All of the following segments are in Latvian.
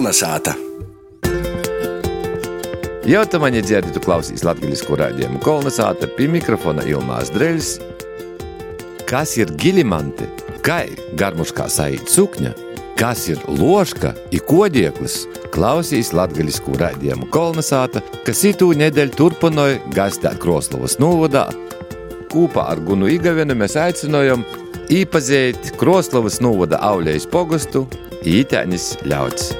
Kolnesāta! Jau tam ir dzirdēta, tu klausies latviešu rādījumu kolonizāta pie mikrofona Ilmās Dreļs. Kas ir gilimanti? Kā garmuškā saīt sukņa? Kas ir ložka, ir kodieklis? Klausīs latviešu rādījumu kolonizāta, kas itū nedēļu turpināja gastāt Kroslovas novadā. Kopā ar Gunu Igavenu mēs aicinājām īpazīt Kroslovas novada auļejas pogustu Ītēnis ļauts.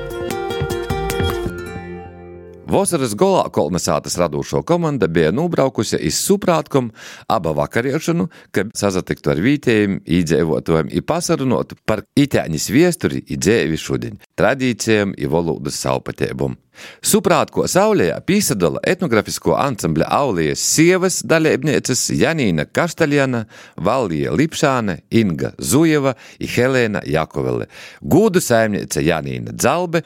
Vasaras golā kolonizācijas radošo komanda bija nobraukusi iz Suprātkom abu vakariešanu, kad sazatiktu ar vietējiem iedzīvotājiem un pasarunot par itēņas viesturi un dzēvi šodien, tradīcijām un valodas saupatēbum. Suprātko saulē pīsadala etnografisko ansambļa Aulijas sievas dalībnieces Janīna Kaštaļjana, Valija Lipšāne, Inga Zujeva un Helēna Jakovele, gūdu saimniece Janīna Dzalbe,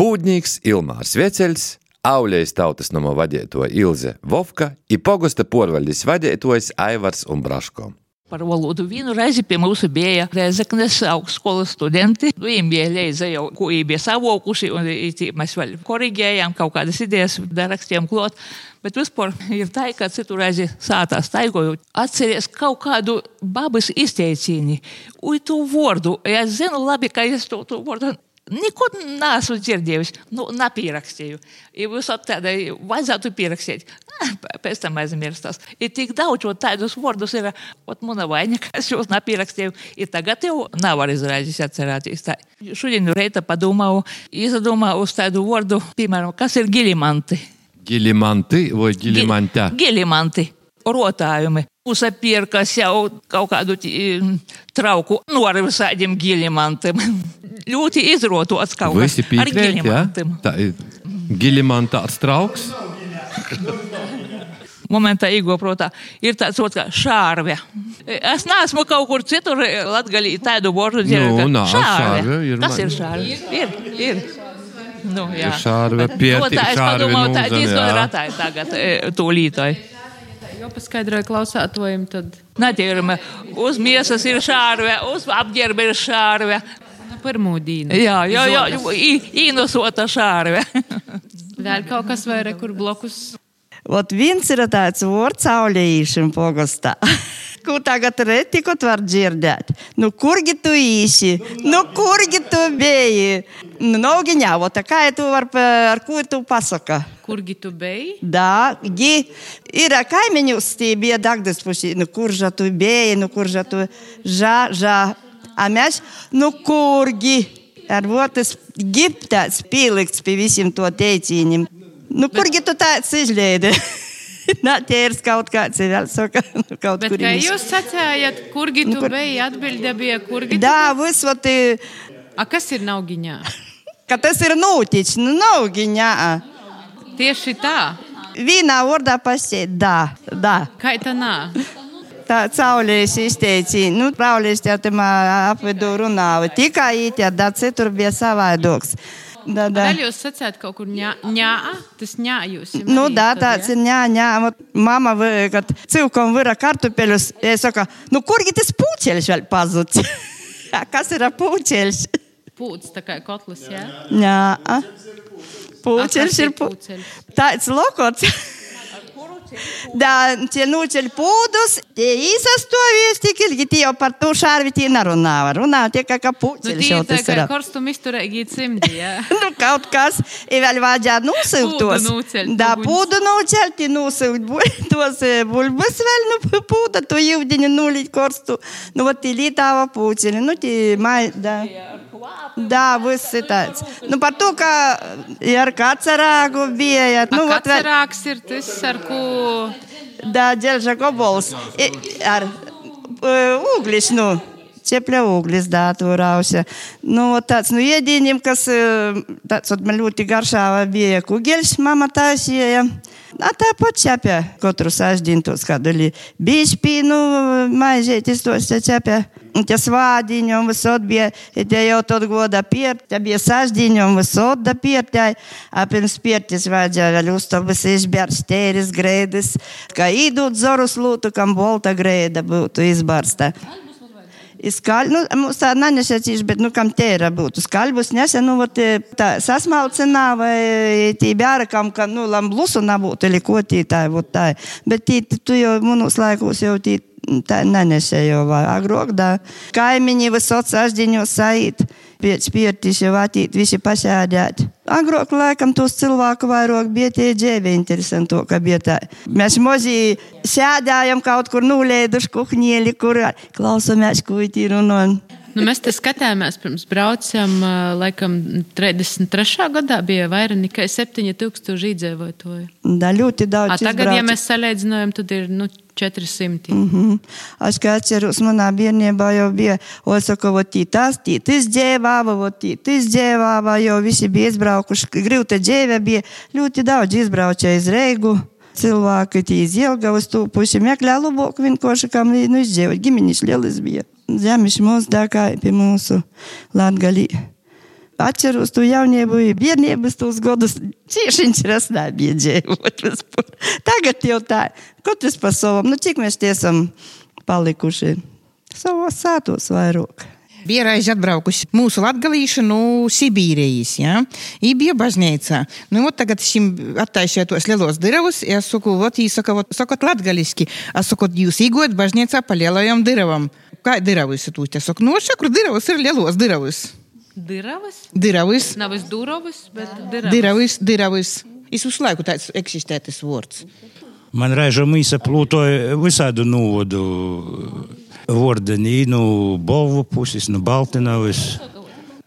pūdņīgs Ilmārs Veceļs, Auļejas tautas nama vadītoja Ilze Vovka un pogosta porvaļas vadītājs Aivars Umbraško. Par valodu vienu reizi pie mums bija Reizeknes augstskolas studenti. Viņiem bija leiza jau, ko viņi bija savokuši, un mēs vēl korigējām kaut kādas idejas, darakstījām klot. Bet vispār ir tā, ka citu reizi sātā staigojot, atceries kaut kādu babas izteicīni, ui tu vārdu. Es zinu labi, ka es to, to vārdu Neko neesmu dzirdējusi, nu, nepierakstīju. Ja jūs tāda vajadzētu pierakstīt, pēc tam aizmirstas. Ir tik daudz tādus vārdus, ir pat mana vaina, ka es jūs nepierakstīju. Ir tagad jau nevar izrādīt atcerēties. Tā. Šodien reita padomāju, izdomāju uz tādu vārdu, piemēram, kas ir gilimanti. Gilimanti vai gilimantā? Gilimanti rotājumi. Uzapirkas jau kaut kādu trauku no ar visādiem gilimantiem. Ļoti izrotots kaut kas Visi ar piekrīt, ja? gilimantiem. Tā ir gilimantārs trauks. Momentā īgoprotā ir tāds otrs kā šārve. Es neesmu kaut kur citur latgalī tādu vārdu dzirdējis. Nu, nā, šārve ir Kas man- ir šārve? Ir, ir. Nu, jā. Ir šārve, Bet, pieti nu, tā es šārve padomāju, tā nūdzene, diezgan jā. ratāji tagad e, paskaidroju klausātojiem, tad Netīrama. Uz miesas ir šārve, uz apģērba ir šārve. nu, pirmū dīnu. Jā, jā, jā, īnosota šārve. Vēl kaut kas vai re, kur blokus. Ot viens ir tāds vārds saulēīšana pogastā. Ko tagad retikot var dzirdēt? Nu, kurgi tu īsi? Nu, kurgi tu biji? Nu, nav giņā, ot, kā tu var, ar ko tu pasaka? Kurgi tu beji? Da, gi, ir kaimiņus, tie bija dagdas pusi, nu, kurža tu biji, nu, kurža tu žā, žā. A mēs, nu, kurgi? Ar votas giptāts pielikts pie visiem to teicīņiem. Nu, kurgi tu tāds izļēdi? Nā, ķērs kaut kāds ir vēl saka, nu, kaut Bet kā jūs sacējat, kurgi tu Nu, kur- beji? Atbilde bija, kurgi tu Da, viss, vat, i- A kas ir naugiņā? ka tas ir noticis, nu, nav giņā. Tieši tā. Vienā vārdā pasiet, da, da. Kā tā nā? Tā caulēs izteica, nu, Paulis jau tam apvidu runāja. Tikai īņķa, da citur bija savaidoks. Jūs sacējat kaut kur ņā, ņā tas ņā jūs. jau Nu, arī da, tad, tāds ja? ir, jā, jā, vat mama, vi- kad cilkom vira kartupeļus, es saku, nu, kurgi tas pūķeļš vēl pazuds? Kas ir pūķeļš? Pūts tā kā kotlis, jā? Jā, kas ir ir pū... pūceļš? tāds lokots. Da, tie nuceļ pūdus, tie īsastovies, tik ilgi tie jau par to šārvi tie nerunāja. Runāja tikai kā Nu, pūķeļš tie jau ir tā tas kā ir. korstum izturēgi cimdi, jā. Nu, kaut kas ir vēl vajadzētu nosaukt tos. Pūdu nūceļt, Da, uguns. pūdu nūceļt, nosaukt bu- tos eh, bulbas vēl, nu, pūda, to jūdiņu nulīt korstu. Nu, vat tie lītāva pūceļi, nu, tie mai, da. Da, viss ir tāds. Nu, par to, ka ja ar kacerāgu bija, ja, Nu, nu, vat vēl. Kacerāks ir tas, ar ko Da, ģelža gobols. I, ar uh, uglis, nu. Cepļa uglis, da, to rausia. Nu, ot tāds, nu, iedīņiem, kas, eh, tāds, ot, man ļoti garšāva bija kugeļs, mama taisīja. Na, tāpat cepja katru sāždīntos, kādu li bišpīnu, maizētis tos cepja. Un tie svādiņi, un visot bija, ja tie jau tad goda piert, tie bija sāždīņi, un visot da piertai. A pirms piertis vajadzēja vēl uztabas izbērt stēris, grēdis, kā īdūt zorus lūtu, kam bolta grēda būtu izbarsta. Ir skaļi, nu, mums tā nenesacīšu, bet, nu, kam tēra būtu skaļbus, nesen, nu, vat, tā sasmalcinā, vai tī bjāra, kam, ka, nu, lam blusu nabūtu, ili ko tī tā, būt tā. Bet tī, tu jau, mūnos laikos jau tī, tā nenesējo, vai agrāk, da. Kaimiņi visot saždiņos saīt pēc pirtis jau attīt visi pasēdēt. Agrāk laikam tos cilvēku vairāk bija tie dzīvi interesanto, ka bija tā. Mēs mozi sēdējam kaut kur nulēduši kuhņieli, kur klausamies, ko tī runājam. Nu, mēs te skatījāmies, pirms braucām, laikam, 33. gadā bija vairāk nekā 7000 iedzīvotāju. Da ļoti A, daudz. Tagad, ja izbraucu. mēs salīdzinām, tad ir nu, 400. Mm -hmm. Es kā atceros, manā bērnībā jau bija, o, saka, vot tī tas, tī tas dzēvāva, vot tī tas dzēvāva, jo visi bija izbraukuši. Grūta dzēve bija ļoti daudz izbraučēja iz Reigu. Cilvēki tī iz Jelgavas tū pusi meklē labāk vienkārši, kam nu izdzēvot. Ģimenis lielis bija. Zemes mūs dākā pie mūsu Latgalī. Atceros to jaunību, bērnības tos gadus. Cieši interesanti bija dzīvot vispār. Tagad jau tā, katrs pa savam, nu cik mēs tiesam palikuši savos sātos vairāk. Bija reiz atbraukusi mūsu latgalīša no Sibīrijas, ja? Ī bija baznīca. Nu, ot tagad šim attaisīja tos lielos diravus, ja es saku, ot, jī saka, ot, sakot latgaliski, es saku, jūs īgojat baznīcā pa lielajam diravam. Kā diravus ir tūs? Es saku, nu, šakur diravus ir lielos diravus. Diravas? Diravus, Nav es durovas, bet diravas. diravus, diravus. Es uz laiku tāds eksistē tas vārds. Man reizēm izsaplūtoja visādu novodu vordenī, no Bovu puses, no Baltinovas.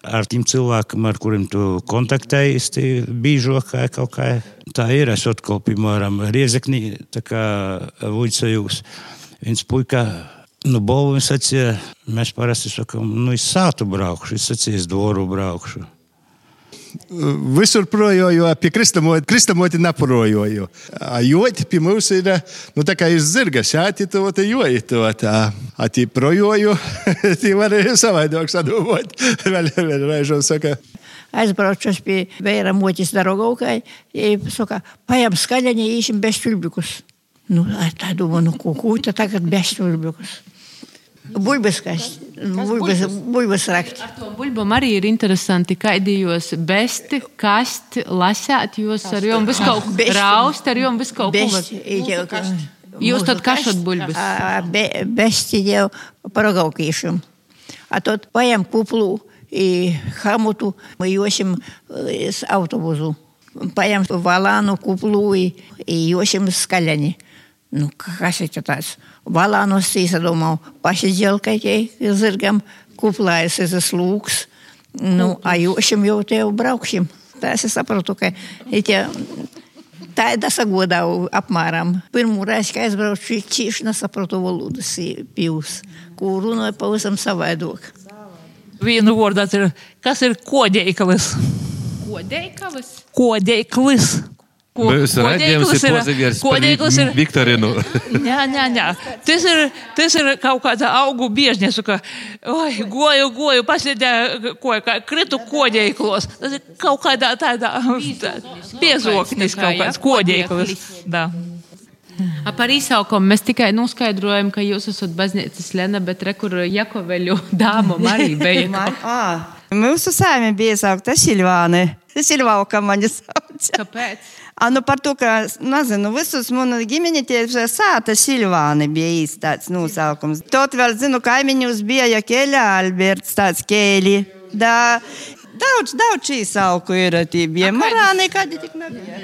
Ar tiem cilvēkiem, ar kuriem tu kontaktējies, biežāk kā kaut kā tā ir. Es atkal, piemēram, Riezeknī, tā kā Vujcajūs, viens puika. Nu, Bobu viņš sacīja, mēs parasti sakām, nu, es sātu braukšu, es sacīju, es dvoru braukšu. Visur projoju, apie kristamotį, kristamotį neprojoju. Ajuoti, apie mūsų yra, nu, ta, ką jis zirgas, atitavo, tai juoitavo, atiprojoju, tai varėjo savaitę, saduvoti, vėl, vėl, raižau, sako. aizbraucu pie vēja motis darogaukai, ir saka, paėm skalenį, išim beščiulbikus. Nu, tą domą, nu, kukūtą, tą, kad beščiulbikus. Bezšķulbikus? Buļbas kas, buļbas, buļbas rakt. Ar to buļbuļsakām arī ir interesanti, kādi jūs besti, kasti, lasāt, jūs ar jums visu kaut ko Besti. raust, ar jums visu kaut ko. Bez, Jūs tad kašat buļbas? Be, bezstīdēju paragaukīšam. A tot paņem kuplu i hamutu, jošim s autobusu. Paņem valānu kuplu i, i jošim skaļani. Nu, kas ir tāds? Īsadomā paši dželkaiķei zirgam, kuplājas ir slūks. Nu, a jošim jau te jau braukšim. Tā es sapratu, ka tie Tā ir sagodā apmēram. Pirmā reize, kad aizbraucu, cīši nesapratu valodas pils, ko runāja pavisam savādāk. Vienu vārdu kas ir kodeiklis. Kodeikavas? Kodeiklis. Radėjams į posėdį ar su Viktorinu. Ne, ne, ne. Tas ir, tas ir kaut kāda augu biežnė, suka, oi, goju, goju, paslėdė koja, kritų kodėklos. Tas ir kaut kāda tāda piezoknis kaut kāds kodėklas. Par izsaukumu mēs tikai noskaidrojam, ka jūs esat baznīcas Lena, bet rekuru Jakoveļu dāmu arī bija. Man, à, mūsu sēmi bija saukta Silvāne. Silvāka mani sauc. Kāpēc? Nu par to, ka, nezinu, visus manu ģimeni tie sāta Silvāni bija īsti tāds nosaukums. Tot vēl zinu, kaimiņus bija Jakeļa Alberts, tāds Kēļi. Da, daudz, daudz šī sauku ir, tie bija Marāni, kādi tik nebija.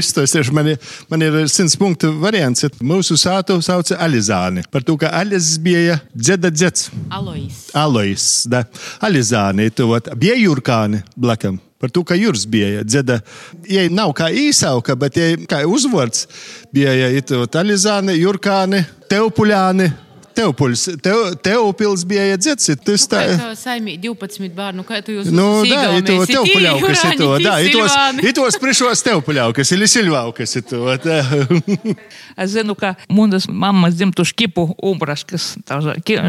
Izstāstīšu, man, ir- man ir simts punktu variants. ir Mūsu sātu sauca Alizāni. Par to, ka Alis bija dzeda dzets. Alois. Alois, da. Alizāni, to vat, bija Jurkāni blakam. Par to, ka jūs bijat dzirdami. Ja nav kā īsauka, bet ja kā uzvārds bija ja Talizāni, Jurkāni, Teupuļāni. Teopuļs, tev, Teopils bija dzirdams, tas tā ir. Nu, saimī 12 bērnu, kā tu jūs Nu, da, i to Teopuļaukas ir to, da, i tos, i tos prišos Teopuļaukas, ili Silvaukas ir to, da. Es zinu, ka mundas mammas dzimtu škipu umbraskas, tā,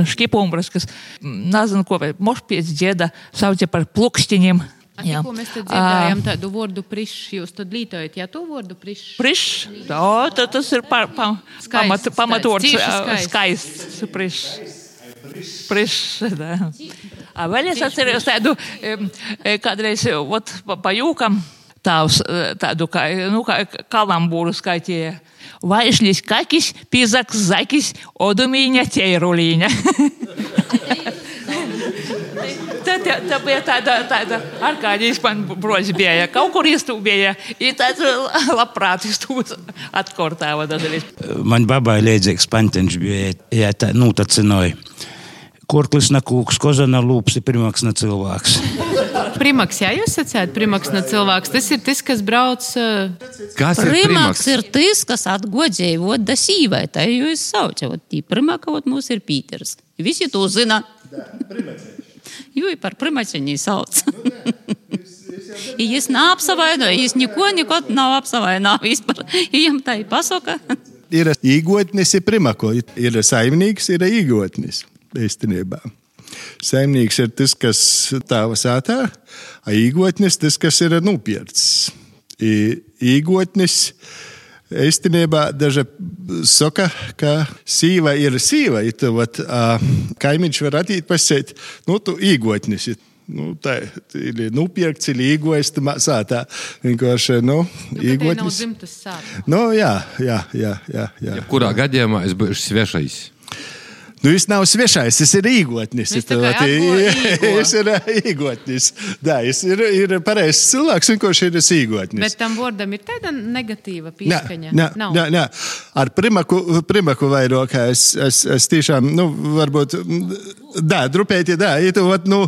škipu umbraskas, nezinu, ko, vai moš piec džeda sauca par plukstiņiem. A tikko mēs te dzirdējām tādu vārdu priš, jūs tad lītojat, jā, to vārdu priš. Priš, o, tad tas ir pa, pa, Skaists, pamat, skaists, pamatots, cieši ā, skaists. skaists priš. Priekšsēdā. A, Vēl es atceros tādu, em, e, kādreiz, ot, pa, pa jūkam, tavs, e, tādu kā, nu, kā kalambūru skaitīja. Vaišļis kakis, pizaks zakis, odumīņa teirulīņa. Tā, tā, bija tāda, tāda ārkārtīgi man brozi bija. Kaut kur iztūbēja, ir tāds labprāt iztūbs atkortāva dažreiz. Man babai līdzīgs panteņš bija, ja tā, nu, tā cinoja. Korklis na kūks, kozana lūps ir pirmāks na cilvēks. Primaks, jā, jūs sacījāt, primaks no cilvēks. Tas ir tas, kas brauc. Kas ir Primaks primaks? ir tas, kas atgodēja vot da sīvai, tā jūs saucat. Vot tī primaka vot mūs ir Pīters. Visi to zina. Jo par primaciņu sauc. Jis nav apsavainoja, jis neko, neko nav apsavainojis. Viņam tā ir pasaka. Ir īgotnis, ir primako, ir saimnieks, ir īgotnis. Īstenībā. Saimnieks ir tas, kas tēva sētā, a īgotnis tas, kas ir nopircis. Īgotnis īstenībā daži saka, ka sīva ir sīva. i tu vat, Kaimiņš var attīt pasēt, nu tu īgotnis. Nu, tā ir nopirkts, ir īgojas tamā sātā. Vienkārši, nu, nu, sāpes. Nu, jā, jā, jā. jā, jā. Kurā gadījumā es būšu svešais? Nu, viņš nav svešais, tas ir īgotnis. Viņš. Viņš ir īgotnis. Jā, viņš ir, ir pareizs cilvēks, vienkārši ir īgotnis. Bet tam vārdam ir tāda negatīva pieskaņa. nē, nē, nē. Ar primaku, primaku vairāk es, es, es tiešām, nu, varbūt, jā, drupēti, jā, ja tu, vat, nu,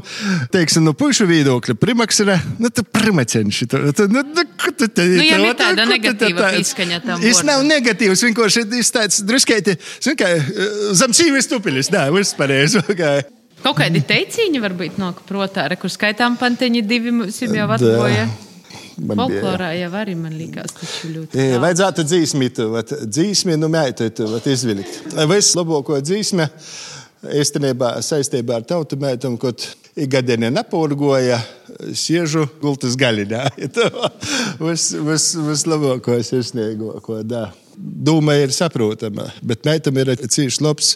teiksim, no pušu viedokļa, primaks ir, nu, tu primacenši. Tu, tu, nu, nu, tu Nu, tu, ir vat, tāda ko tu te negatīva pieskaņa tam Viņš nav negatīvs, vienkārši viņš tāds druskeiti, zin kā, zem cīvis tupilis, jā, viss pareizi. okay. Kaut kādi teiciņi varbūt nāk protā, re, kur skaitām panteņi divi mums jau jā. Folklorā jau arī man likās, taču ļoti. E, daudz. Vajadzētu dzīsmīt, dzīsmi, nu, mētīt, izvilkt. Vislabāko dzīsmi īstenībā saistībā ar tautu mētam, kad ikgadēnē nepārgoja, siežu gultas galinā. Vis- vis- Vislabāko, sirsnīgāko, da. Dūma ir saprotama, bet mētam ir cīši labs.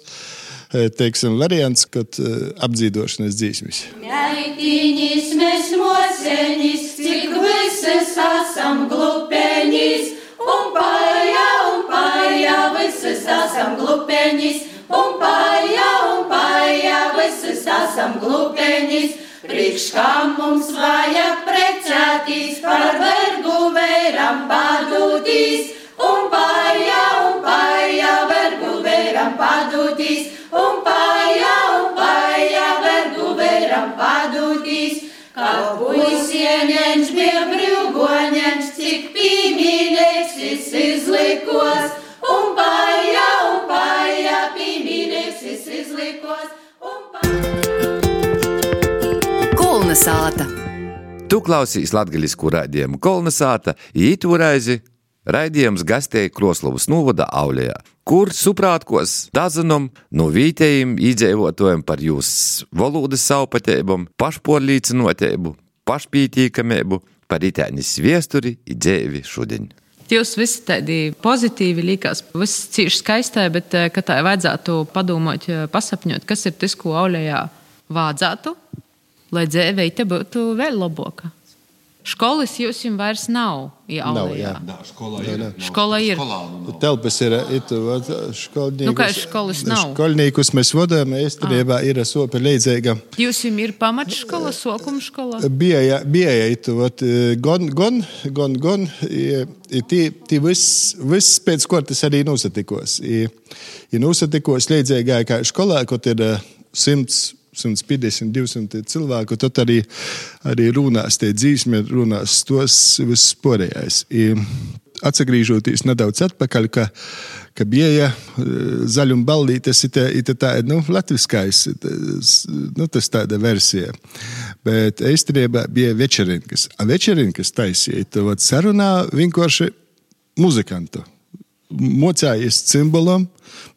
E, Teiksim, variants, kad e, apdzīvošanas dzīsmis. Meitiņas, mēs moseņas, cik visas esam glupeņas, un pārējā, un pārējā, visas esam glupeņas, un pārējā, un pārējā, visas esam glupeņas. Priekš kā mums vajag precēties, par vergu vēram padūtīs, un pārējā, Kulna sāta. Tu klausīs latgaļisku raidījumu kolonizāta, ītūraizi raidījums gastēja Kroslovas novada Aulijā, kur suprātkos dazinam no vītējiem īdzīvotājiem par jūsu valodas saupatējumu, pašporlīcinotību, pašpītīkamību, par itēnis viesturi, idzēvi šodien. Jūs visi tādi pozitīvi likās, viss cīši skaistai, bet eh, tā vajadzētu padomāt, eh, pasapņot, kas ir tas, ko aulējā vādzētu, lai dzīvē te būtu vēl labāka. Skolas jums jau vairs nav. Ja Nav, jā. Skola ir. Telpas ir skolnieki. Nu, kā skolas nav? Skolniekus mēs vadām, īstenībā ir sopa līdzīga. Jūs jau ir pamatškola, sokuma skola. Bija, bija itu, vat, gan, gan, gan, i- i tī, tī viss, viss pēc kortas arī nosatikos. I, i nosatikos līdzīgā kā skolā, kaut ir eh, 100, 150, 200 cilvēku, tad arī, arī runās tie dzīsmi, runās tos viss porējais. I, Atgriežoties nedaudz atpakaļ, ka, ka bija zaļuma ballītes, ir tā nu, latviskais, nu, tas tāda versija. Bet īstenībā bija večerinkas. A večerinkas taisīja, vat sarunā vienkārši muzikantu. Mocājies cimbolam,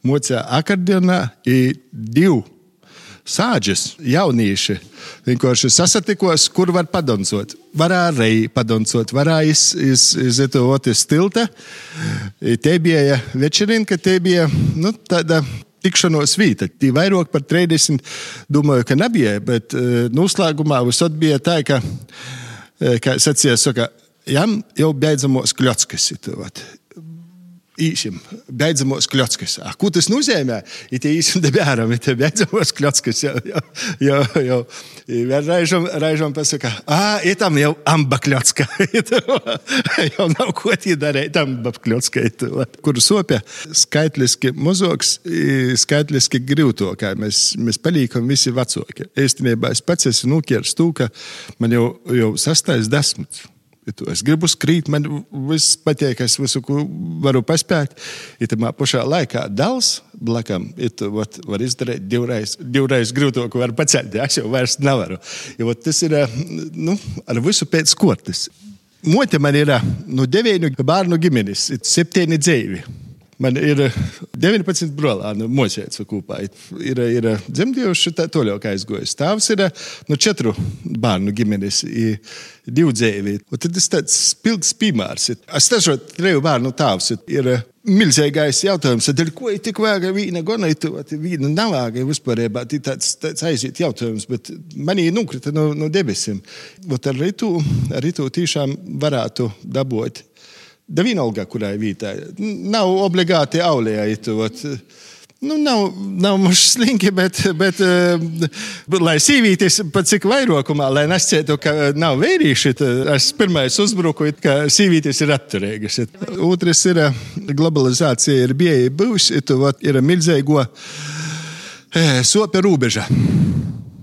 mocā akordionā, ir divi sāģis, jaunieši. Vienkārši sasatikos, kur var padoncot. Varēja padoncot, varēja iz, iz, izietot iz tilta. Te bija večerinka, te bija nu, tāda tikšanos vieta. Tī vairāk par 30 domāju, ka nebija, bet uh, noslēgumā visot bija tā, ka, uh, kā sacīja, saka, jām jau beidzamos kļotskas. Īsim, beidzamos kļotskas. Ah, ko tas nozīmē? Ir tie īsim te bēram, ir tie beidzamos kļotskas. Jau, jau, jau, jau. Reizam, reizam pasaka, ah, ir tam jau amba kļotska. jau nav ko tie darīt, amba kļotska. Kur sopja skaitliski mazoks, skaitliski grūtokā. Mēs, mēs palīkam visi vecāki. Īstenībā es pats esmu nokieris tūka, man jau, jau sastais desmit. Es gribu skrīt, man viss patīk, es visu varu paspēt. Ir tā pašā laikā dēls blakam, tu vat, var izdarīt divreiz, divreiz grūtāku, var pacelt. Es jau vairs nevaru. Jo, tas ir nu, ar visu pēc kortes. Mote man ir no deviņu bērnu ģimenes, septiņi dzīvi. Man ir 19 brālēni, mocēts kopā. Ir, ir dzemdējuši, tā toļāk aizgojis. Tēvs ir no četru bērnu ģimenes, divu dzīvi. Tad tas tāds spilgts piemērs. Es dažot treju bērnu tēvs ir milzīgais jautājums, tad ko ir tik vāga vīna gonaitu, vīna nav vāga vispārībā. Tas tāds aiziet jautājums, bet manī nukrita no, no debesīm. Ar ritu, ar ritu tiešām varētu dabūt Da vienalga, kurai vītā. Nav obligāti aulējā itot. Nu, nav, nav mums slinki, bet, bet uh, lai sīvītis pat cik vairākumā, lai nescietu, ka nav vērīši, es pirmais uzbruku, ka sīvītis ir atturīgas. Otrs ir globalizācija, ir būs, ir milzīgo eh, sopa robeža.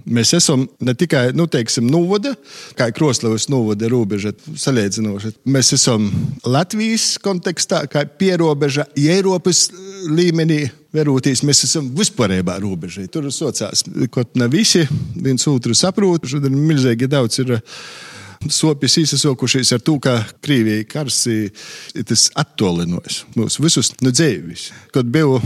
Mēs esam ne tikai nu, teiksim, novada, kā Kroslavas novada robeža, salīdzinoši. Mēs esam Latvijas kontekstā, kā pierobeža, Eiropas līmenī. Verūtīs, mēs esam vispārējā robežā. Tur sociāls, kaut ne visi viens otru saprot. Šodien milzīgi daudz ir sopis izsakojušies ar to, ka Krievijai kars ir tas attolinājums mūs visus no dzīves. Kad biju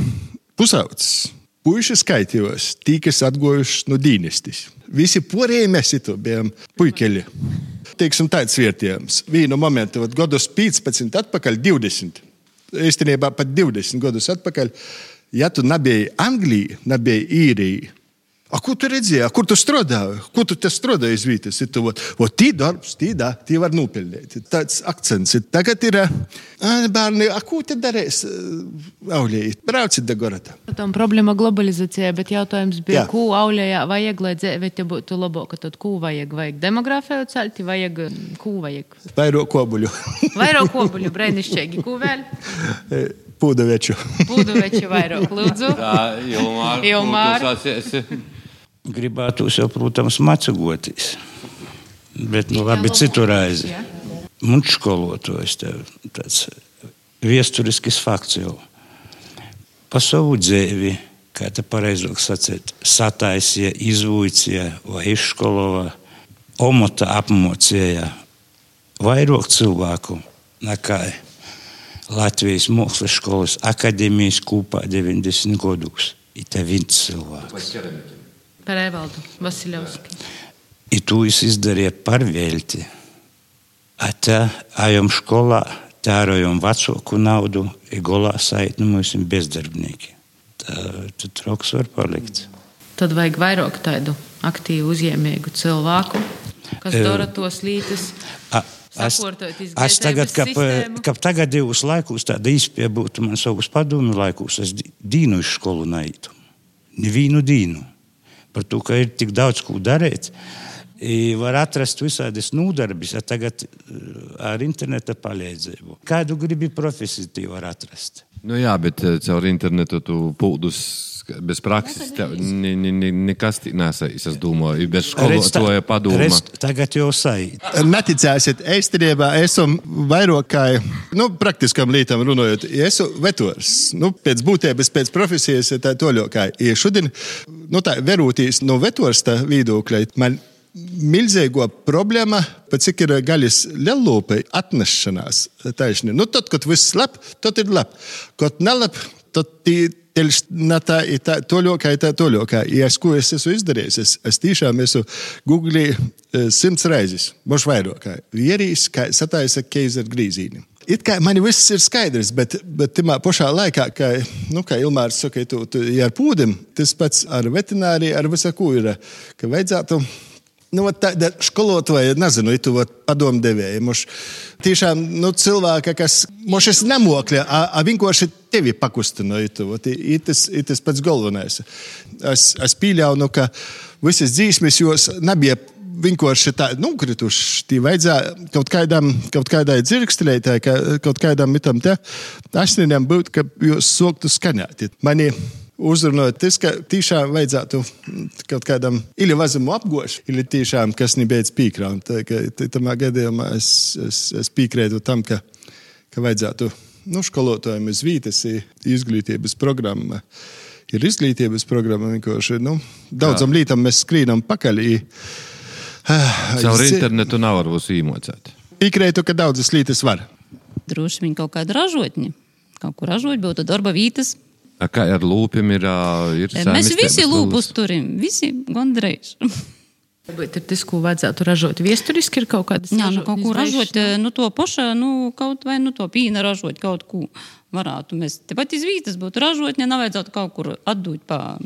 pusaudzis, puiši skaitījos, tie, kas atgojuši no dīnestis. Visi porēji mēs itu bijām puikeļi. Teiksim, tāds vietējums. Vienu momentu, kad gadus 15 atpakaļ, 20. Īstenībā pat 20 gadus atpakaļ, ja tu nebija Anglijā, nebija īrija, A, ko tu redzēji, kur tu strādāji? Ko tu te strādāji vari tī darbs, tī da, tī var nopelnīt. Tāds akcents ir. Tagad ir bērni, a, ko te darīs? Aulēji, brauciet da gorata. Tam problēma globalizācijā, bet jautājums bija, Jā. ko aulējā vajag, lai dzīve te būtu labāka. Tad ko vajag? Vajag demogrāfiju celti, vajag, ko vajag? Vairāk kobuļu. Vairāk kobuļu, brēnišķīgi. Ko vēl? Pūdaveču. Pūdaveču vairāk, lūdzu. Tā, Ilmār. Ilmār gribētu jau, protams, macagoties. Bet, nu, labi, citu reizi. Mums skolotājs tāds viesturisks fakts jau. Pa savu dzīvi, kā te pareizāk sacīt, sataisīja, izvūcīja vai izskoloja, omota apmocīja vairāk cilvēku nekā Latvijas Mākslas skolas akadēmijas kopā 90 gadus. Ir viens cilvēks par Evaldu Vasiljovski. I tu es izdarīju par velti. Ata ajam skolā, tērojam vecāku naudu, ir golā saitni mums bezdarbnieki. Tad troks var palikt. Tad vajag vairāk tādu aktīvu, uzņēmīgu cilvēku, kas dara tos lītas. Es, tagad, kad, kad tagadējos laikos, tāda īspēja būtu man savus padomu laikos, es dīnu uz skolu naitu. Nevienu dīnu par to, ka ir tik daudz ko darīt. Var atrast visādas nodarbes, ja tagad ar interneta palīdzību. Kādu gribi profesiju var atrast? Nu jā, bet caur internetu tu pūdus bez prakses ne, ne, ne, nekas nesais, es domāju, bez skolotāja padoma. Tagad jau sajūt. Neticēsiet, īstenībā esam vairāk kā, nu, praktiskam lītam runājot, esmu vetors. Nu, pēc būtības, pēc profesijas, tā toļokā. Ja šodien, nu, tā verūtīs no vetorsta viedokļa, man milzīgo problēmu, cik ir gaļas lielūpe atnešanās. Taisni. Nu, tad, kad viss lab, tad ir labi. Kad nelab, tad tī tā ir tā, toļokā, ir tā toļokā. Ja es ko es esmu izdarījis, es, es tiešām esmu googlī simts reizes, moš vairāk, vierīs, kā sataisa keizer grīzīni. it kā man viss ir skaidrs, bet, bet tajā pašā laikā, kā, nu, kā Ilmārs saka, tu, tu, ja ar pūdim, tas pats ar veterināriju, ar visu ko ir, ka vajadzētu. Nu, tāda skolotāja, nezinu, tu padomdevēja. Mums tiešām nu, cilvēka, kas mums ir nemokļa, a vienkārši tevi pakustināja. Tas ir pats galvenais. Es, es pieļauju, ka visas dzīsmes jos nebija vienkārši tā nokrituši. Tī vajadzēja kaut kādam, kaut kādai dzirkstelētai, ka, kaut kādam mitam te asinīm būt, ka jūs soktu skaņāt. Mani uzrunājot tas, ka tiešām vajadzētu kaut kādam ili vazamu apgošu, ili tiešām kas nebeidz pīkrāt. Tamā gadījumā es, es, es piekrītu tam, ka, ka vajadzētu nu, skolotājiem uz vītas izglītības programma. Ir izglītības programma vienkārši. Nu, daudzam lītam mēs skrīnam pakaļ. Caur internetu nav varbūt īmocēt. Piekrītu, ka daudzas lietas var. Droši vien kaut kāda ražotņa. Kaut kur ražot, būtu darba vietas, Kā ar lūpiem ir? ir Mēs visi lūpus turim, visi gandrīz. Bet ir tas, ko vajadzētu ražot. Viesturiski ir kaut kādas Jā, nu, kaut ko ražot, nu, to pašu, nu, kaut vai nu, to pīna ražot, kaut ko varētu. Mēs tepat izvītas būtu ražot, ja nevajadzētu kaut kur atdot pa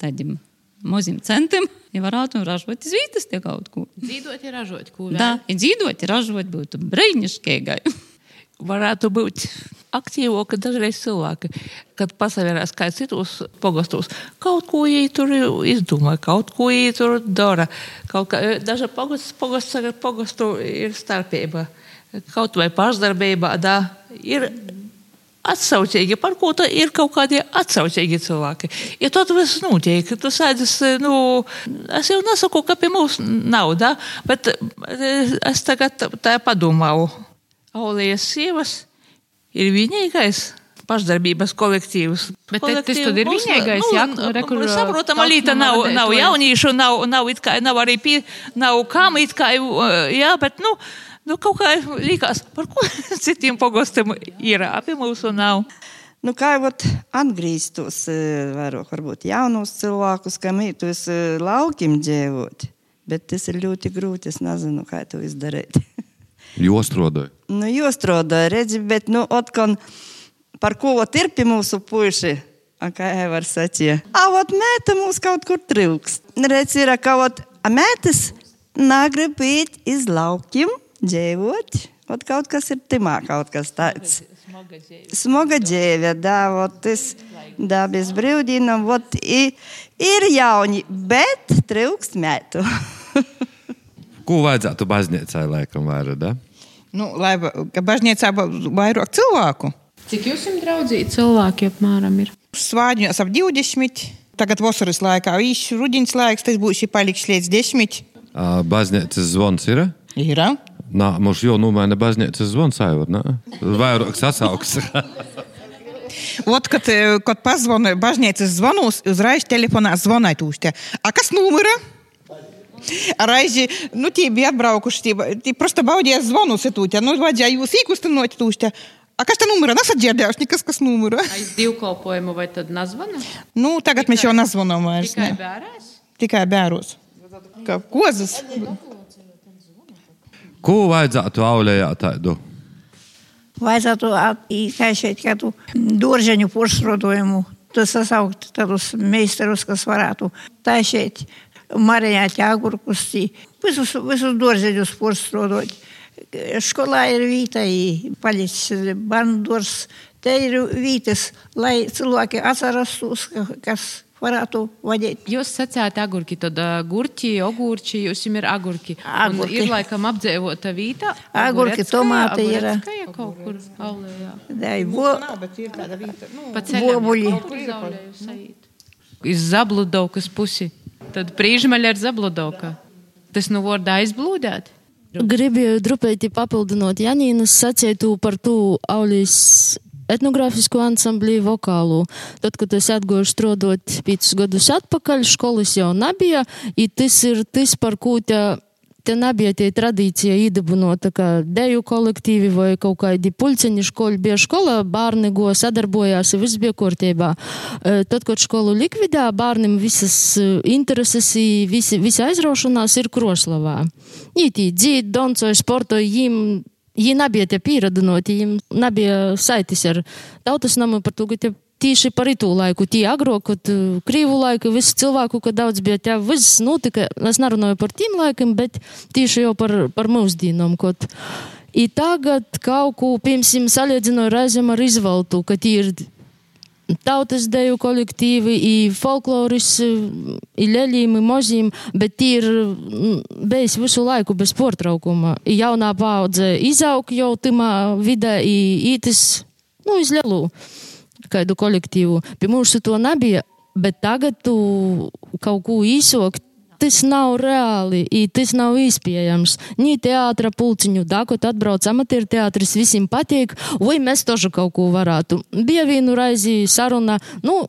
tādiem maziem centiem, ja varētu ražot izvītas tie kaut ko. Dzīvot, ja ražot, ko. Da, ja dzīvot, ja ražot būtu brīnišķīgai. varētu būt aktīvāki dažreiz cilvēki, kad pasavērās kā citos pogostos. Kaut ko viņi tur izdomā, kaut ko viņi tur dara. Pogosts ar pogostu ir starpība. Kaut vai pašdarbība, da, ir atsaucīgi, par ko tā ir kaut kādi atsaucīgi cilvēki. Ja tad viss notiek, tu sēdzi, nu, es jau nesaku, ka pie mums nav, da, bet es tagad tā padomāju. Aulijas sievas ir vienīgais pašdarbības kolektīvs. Bet tas tad ir vienīgais, jā, rekur. Saprotam, Alīta nav, nav jauniešu, nav, nav, it kā, nav arī pie, nav kam it kā, jā, bet, nu, nu kaut kā likās, par ko citiem pogostiem ir, apie mūsu nav. Nu, kā jau atgrieztos, vairāk varbūt jaunus cilvēkus, kam ir uz laukiem dzīvot, bet tas ir ļoti grūti, es nezinu, kā to izdarīt. Jostrodoja. Nu, jostrodoja, redzi, bet, nu, otkon, par ko ir pie mūsu puiši, a, kā Evar sacīja. A, ot, mēta mūs kaut kur trūkst. Redzi, ir, ka, ot, a, mētas nagrib iet iz laukiem, dzīvot, ot, kaut kas ir timā, kaut kas tāds. Smoga dzīve, ot, tas, da, bez i, ir jauni, bet trūkstētu. Ko vajadzētu baznīcai laikam vairāk? Da? Nu, lai baznīcā būtu vairāk cilvēku. Cik jums ir draudzīgi cilvēki apmēram? Ir? Svāģiņos ap 20. Tagad vasaras laikā, īsi rudenīs laiks, tas būs paliks līdz 10. Baznīcas zvans ir? Ir. Nā, mums jau numaina baznīcas zvans, Aivar, nē? Vairāk sasauks. Вот, kad, kad pazvana baznīcas zvanus, uzreiz telefonā zvanīt uz te. A kas numura? Raizi, nu, tie bija atbraukuši, tie, tie prosta baudījās zvanu sitūķa. Nu, vajadzēja jūs īkustinot tūšķi. A kas tā numura? Nesat dzirdējuši, nekas, kas numura. Aiz divkalpojumu vai tad nazvana? Nu, tagad tikai, mēs jau nazvanām vairs. Tikai bērēs? Tikai bērēs. Kā kozas? Ko vajadzētu aulējā tādu? Vajadzētu izkaisīt kādu dārzeņu poršrodojumu, tas sasaukt tādus meistarus, kas varētu taisīt marinēt agurkus, visus, visus dārzeņus poršrotot. Skolā ir vieta, palicis bērnu dārzs. Te ir vietas, lai cilvēki atceras tos, kas varētu vadīt. Jūs sacījāt, agurki, tad gurķi, ogurči, jums ir agurki. Agurki. Un ir laikam apdzīvota vieta. Agurki, tomāti ir. Ir kaut kur aulējā. Dai, bo... Nav, bet ir tāda vieta. Nu, Pa ceļam. Bobuļi. Iz Zabludovkas pusi. Tad prīžmaļa ir Zabludovka. Tas nu vārdā aizblūdēt. Gribēju drupēti papildinot Janīnas sacītu par to auļas etnogrāfisko ansambli vokālu. Tad, kad es atgoju strādāt piecus gadus atpakaļ, skolas jau nebija, i tas ir tas, par ko te, te nebija tie tradīcija īdabunot, tā kā deju kolektīvi vai kaut kādi pulceņi školi bija skola, bērni go sadarbojās, viss bija kārtībā. E, Tad, kad skolu likvidē, bērniem visas e, intereses, i visi, visi aizraušanās ir Kroslavā. Ītī dzīt, doncoja, sportoja, jim Viņi nebija tie pieradinoti, viņiem nebija saitis ar tautas namu par to, ka tie tīši par itu laiku, tie agro, kad uh, krīvu laiku, visu cilvēku, kad daudz bija, tie viss notika, es nerunāju par tiem laikiem, bet tīši jau par, par mūsdīnām, kad. I tagad kaut ko, piemēram, salīdzināju reizēm ar izvaltu, ka tie ir tautas deju kolektīvi, i folkloris, i leļiem, i moziem, bet tie ir bijis visu laiku bez portraukuma. I jaunā paudze izaug jau timā vidē, i ītis, nu, iz lielu kādu kolektīvu. Pie mums to nebija, bet tagad tu kaut ko īsokt tas nav reāli, tas nav izpējams. Nī teātra pulciņu, dakot atbrauc amatieru teātris, visiem patīk, vai mēs tožu kaut ko varētu. Bija vienu reizi saruna, nu,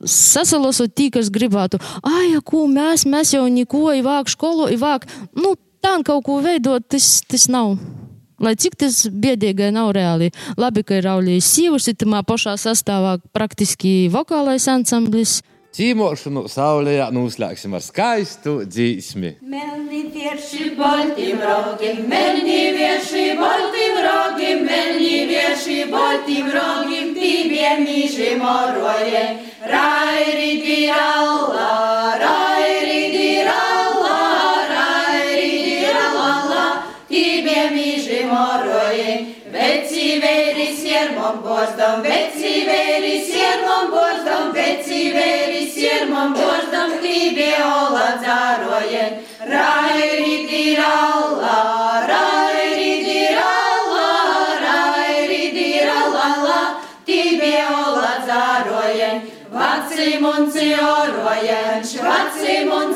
sasalasot tī, kas gribētu, ai, ko mēs, mēs jau neko, ivāk skolu, ivāk, nu, tā kaut ko veidot, tas, tas nav. Lai cik tas biedīgai nav reāli. Labi, ka ir Aulijas sīvus, ir tamā pašā sastāvā praktiski vokālais ansamblis. Cīmošanu saulē noslēgsim ar skaistu dzīsmi. Melni vierši baltim rogim, melni vierši baltim rogim, melni vierši baltim rogim, tibie mīži moroje. Rairi diralla, rairi bozdam, veci veri siermom bozdam, veci veri siermom bozdam, tibie ola dzarojen. Rairi diralla, rairi diralla, rairi diralla, tibie ola dzarojen. Vacim un ciorojen, vacim un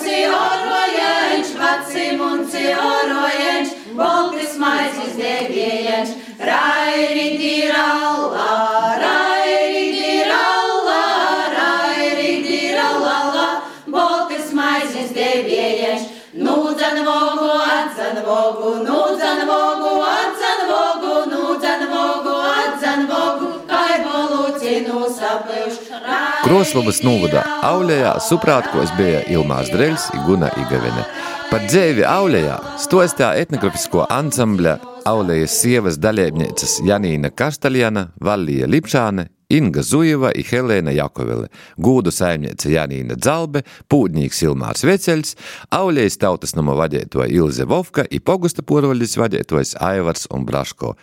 Kroslobas novada Aulējā suprātkos bija Ilmārs Dreļs, Iguna Igavene. Par dzēvi Aulējā stostā etnografisko ansambļa Aulējas sievas dalībnieces Janīna Kastaljana, Vallija Lipšāne, Inga Zujeva i Helēna Jakovele, gūdu saimniece Janīna Dzalbe, pūdnīgs Ilmārs Veceļs, Aulējas tautas nama vadētoja Ilze Vovka i pogusta porvaļas vadētojas Aivars un Braško.